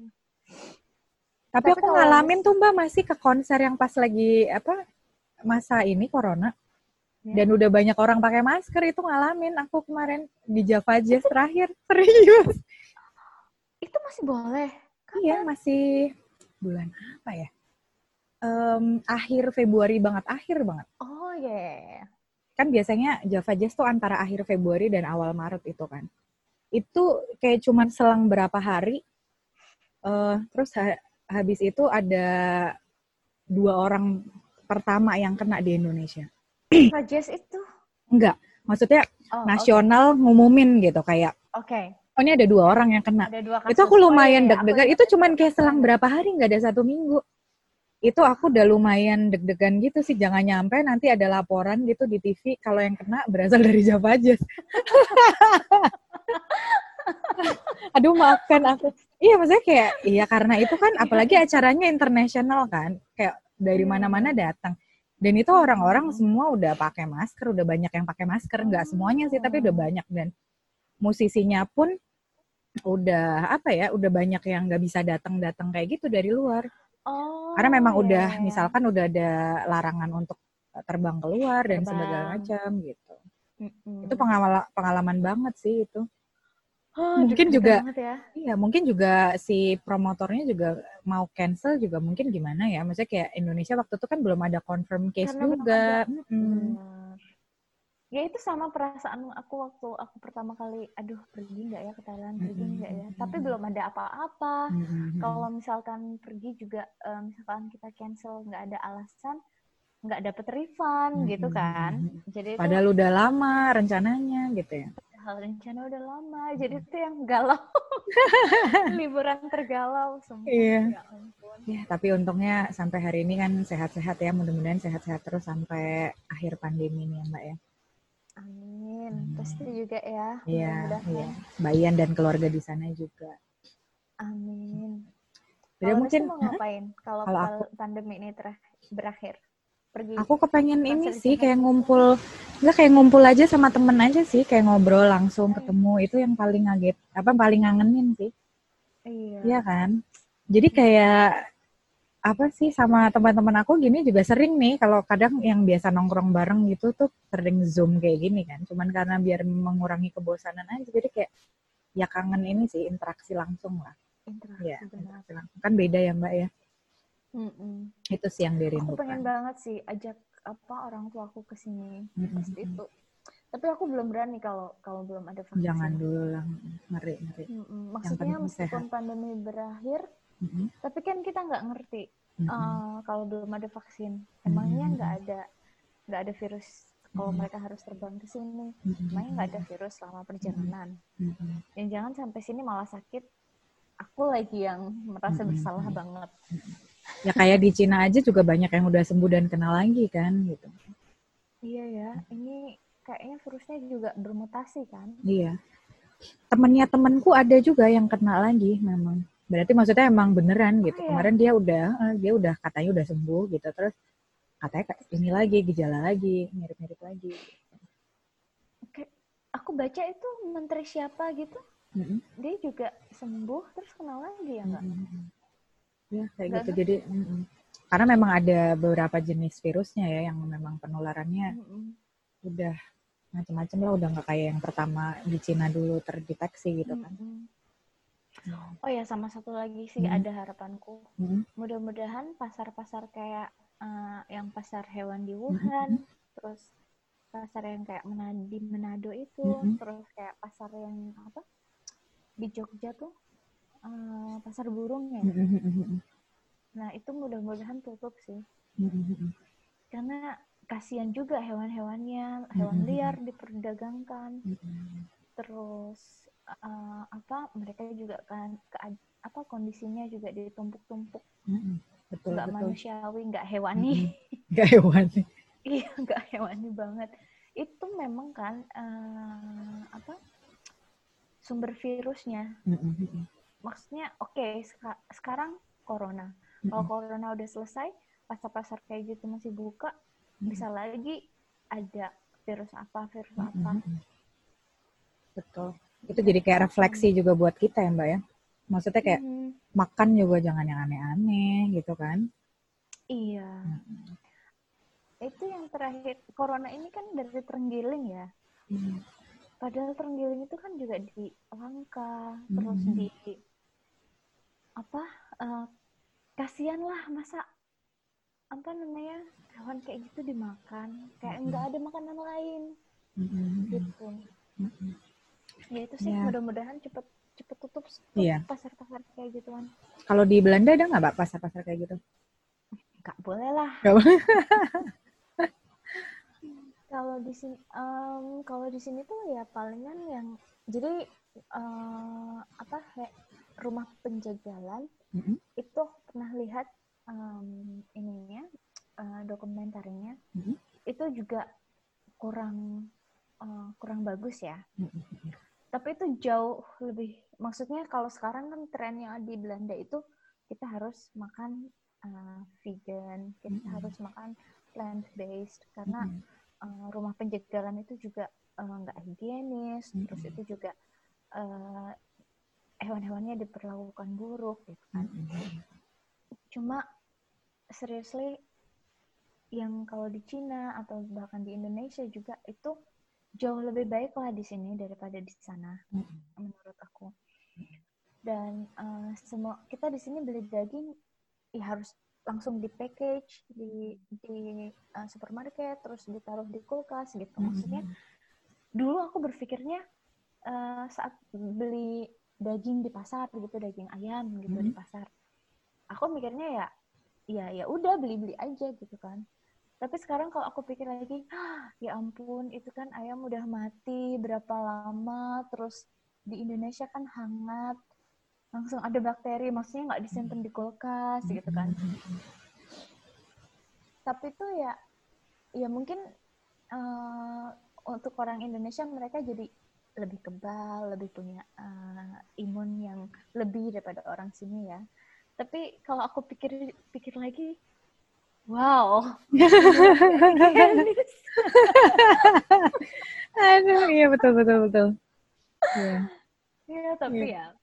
Tapi, Tapi aku ngalamin tuh Mbak masih ke konser yang pas lagi apa masa ini corona ya. dan udah banyak orang pakai masker itu ngalamin aku kemarin di Java Jazz terakhir serius itu masih boleh? Iya masih bulan apa ya um, akhir Februari banget, akhir banget. Oh ya. Yeah. Kan biasanya Java Jazz tuh antara akhir Februari dan awal Maret itu kan. Itu kayak cuman selang berapa hari. Uh, terus ha habis itu ada dua orang pertama yang kena di Indonesia. Java Jazz itu? Enggak, maksudnya oh, nasional okay. ngumumin gitu kayak. Oke. Okay. Oh ini ada dua orang yang kena. Ada dua. Itu aku lumayan oh, iya, deg-degan. Itu cuman kayak selang berapa hari nggak ada satu minggu itu aku udah lumayan deg-degan gitu sih jangan nyampe nanti ada laporan gitu di TV kalau yang kena berasal dari Java aja. Aduh maafkan aku. Iya maksudnya kayak iya karena itu kan apalagi acaranya internasional kan kayak dari mana-mana datang. Dan itu orang-orang semua udah pakai masker, udah banyak yang pakai masker, nggak semuanya sih tapi udah oh. banyak dan musisinya pun udah apa ya, udah banyak yang nggak bisa datang-datang kayak gitu dari luar. Oh, Karena memang yeah. udah iya, misalkan udah ada larangan untuk eh, terbang keluar dan sebagainya macam gitu. Mm-hmm. Itu pengalaman pengalaman banget sih itu. Oh, mungkin juga ya. iya mungkin juga si promotornya juga mau cancel juga mungkin gimana ya maksudnya kayak Indonesia waktu itu kan belum ada confirm case Karena juga ya itu sama perasaan aku waktu aku pertama kali aduh pergi nggak ya ke Thailand? Pergi nggak ya? Tapi belum ada apa-apa. Kalau misalkan pergi juga uh, misalkan kita cancel nggak ada alasan nggak dapet refund gitu kan. Jadi padahal itu, udah lama rencananya gitu ya. Hal rencana udah lama jadi itu yang galau. Liburan tergalau semua iya. Ya, tapi untungnya sampai hari ini kan sehat-sehat ya. Mudah-mudahan sehat-sehat terus sampai akhir pandemi ini ya mbak ya Amin. Pasti juga ya. Iya, iya. Bayan dan keluarga di sana juga. Amin. Jadi mungkin mau ngapain kalau, kalau aku, pandemi ini berakhir? Pergi. Aku kepengen ini sih kayak ngumpul, enggak kayak ngumpul aja sama temen aja sih, kayak ngobrol langsung ketemu itu yang paling ngaget, apa paling ngangenin sih. Iya. Iya kan? Jadi kayak apa sih sama teman-teman aku gini juga sering nih kalau kadang yang biasa nongkrong bareng gitu tuh sering zoom kayak gini kan. Cuman karena biar mengurangi kebosanan aja jadi kayak ya kangen ini sih interaksi langsung lah. Interaksi, ya, interaksi langsung. Kan beda ya mbak ya? Mm-mm. itu sih yang dirindukan aku pengen banget sih ajak apa orang tua aku ke sini mm itu tapi aku belum berani kalau kalau belum ada vaksin. jangan dulu lah. Ngeri ngeri. Maksudnya meskipun pandemi berakhir hmm Tapi kan kita nggak ngerti mm-hmm. uh, kalau belum ada vaksin. Emangnya nggak mm-hmm. ada nggak ada virus kalau mm-hmm. mereka harus terbang ke sini. Mm-hmm. Emangnya nggak ada virus selama perjalanan. Mm-hmm. Dan jangan sampai sini malah sakit. Aku lagi yang merasa mm-hmm. bersalah banget. Ya kayak di Cina aja juga banyak yang udah sembuh dan kena lagi kan gitu. Iya ya, ini kayaknya virusnya juga bermutasi kan? Iya. Temennya temenku ada juga yang kena lagi memang berarti maksudnya emang beneran gitu. Oh, iya. Kemarin dia udah eh, dia udah katanya udah sembuh gitu. Terus katanya ini lagi gejala lagi, mirip-mirip lagi. Oke, aku baca itu menteri siapa gitu. Mm-hmm. Dia juga sembuh terus kenal lagi ya enggak? Mm-hmm. Ya kayak Gak gitu. Ngerti. Jadi mm-hmm. karena memang ada beberapa jenis virusnya ya yang memang penularannya mm-hmm. udah macam-macam lah udah nggak kayak yang pertama di Cina dulu terdeteksi gitu kan. Oh ya sama satu lagi sih hmm. ada harapanku. Hmm. Mudah-mudahan pasar-pasar kayak uh, yang pasar hewan di Wuhan, hmm. terus pasar yang kayak di Manado itu, hmm. terus kayak pasar yang apa di Jogja tuh uh, pasar burung ya. Hmm. Nah itu mudah-mudahan tutup sih. Hmm. Karena kasihan juga hewan-hewannya, hewan liar diperdagangkan. Hmm. Terus uh, apa mereka juga kan ke, apa kondisinya juga ditumpuk-tumpuk mm-hmm. betul nggak betul. manusiawi nggak hewani nggak hewani iya nggak hewani banget itu memang kan uh, apa sumber virusnya mm-hmm. maksudnya oke okay, seka- sekarang corona mm-hmm. kalau corona udah selesai pasar-pasar kayak gitu masih buka mm-hmm. bisa lagi ada virus apa virus mm-hmm. apa betul itu jadi kayak refleksi juga buat kita ya mbak ya. Maksudnya kayak hmm. makan juga jangan yang aneh-aneh gitu kan? Iya. Hmm. itu yang terakhir corona ini kan dari terenggiling ya. Hmm. padahal terenggiling itu kan juga di langka hmm. terus di apa uh, kasihan lah masa apa namanya hewan kayak gitu dimakan. Kayak nggak ada makanan lain. Gitu ya itu sih yeah. mudah-mudahan cepet cepet tutup yeah. pasar-pasar kayak gituan kalau di Belanda ada nggak mbak pasar-pasar kayak gitu nggak boleh lah kalau di sini um, kalau di sini tuh ya palingan yang jadi uh, apa kayak rumah penjagalan mm-hmm. itu pernah lihat um, ininya uh, dokumentarinya mm-hmm. itu juga kurang uh, kurang bagus ya mm-hmm. Tapi itu jauh lebih maksudnya kalau sekarang kan trennya di Belanda itu kita harus makan uh, vegan kita mm-hmm. harus makan plant based karena mm-hmm uh, rumah penjagalan itu juga uh, nggak higienis, mm -hmm. terus itu juga uh, hewan-hewannya diperlakukan buruk gitu kan. Mm -hmm. Cuma seriously yang kalau di Cina atau bahkan di Indonesia juga itu jauh lebih baik lah di sini daripada di sana mm -hmm. menurut aku. Dan uh, semua kita di sini beli daging ya harus langsung di package di di uh, supermarket terus ditaruh di kulkas gitu mm-hmm. maksudnya dulu aku berpikirnya uh, saat beli daging di pasar gitu daging ayam gitu mm -hmm. di pasar aku mikirnya ya ya ya udah beli beli aja gitu kan tapi sekarang kalau aku pikir lagi ah, ya ampun itu kan ayam udah mati berapa lama terus di Indonesia kan hangat langsung ada bakteri maksudnya nggak disimpan di kulkas gitu kan. Tapi itu ya ya mungkin uh, untuk orang Indonesia mereka jadi lebih kebal lebih punya uh, imun yang lebih daripada orang sini ya. Tapi kalau aku pikir pikir lagi wow. Aduh iya betul betul betul. Yeah. ya tapi yeah. ya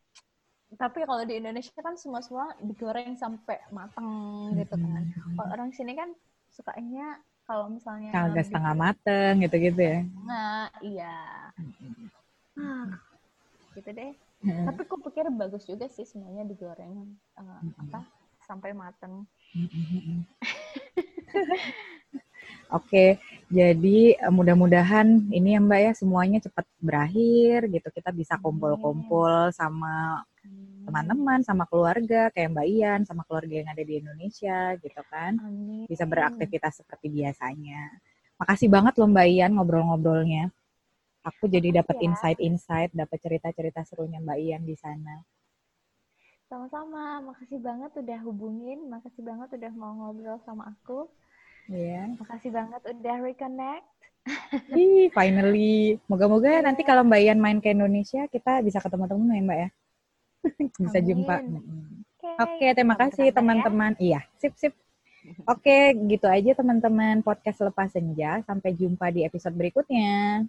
tapi kalau di Indonesia kan semua semua digoreng sampai matang gitu kan. Kalau orang sini kan sukanya kalau misalnya agak setengah mateng gitu-gitu ya. Nah iya. Ah, gitu deh. Tapi aku pikir bagus juga sih semuanya digoreng uh, apa sampai mateng Oke, jadi eh, mudah-mudahan ini ya Mbak ya semuanya cepat berakhir gitu. Kita bisa kumpul-kumpul sama teman-teman, sama keluarga kayak Mbak Ian, sama keluarga yang ada di Indonesia gitu kan. Bisa beraktivitas seperti biasanya. Makasih banget loh Mbak Ian ngobrol-ngobrolnya. Aku jadi dapat ya. insight-insight, dapat cerita-cerita serunya Mbak Ian di sana. Sama-sama, makasih banget udah hubungin, makasih banget udah mau ngobrol sama aku. Iya. Yeah. Makasih banget udah reconnect. Ih, finally. Moga-moga yeah. nanti kalau Mbak Ian main ke Indonesia, kita bisa ketemu-temu ya Mbak ya. bisa Amin. jumpa. Oke, okay. okay, terima kasih teman-teman. Ya. Iya, sip sip. Oke, okay, gitu aja teman-teman podcast lepas senja. Sampai jumpa di episode berikutnya.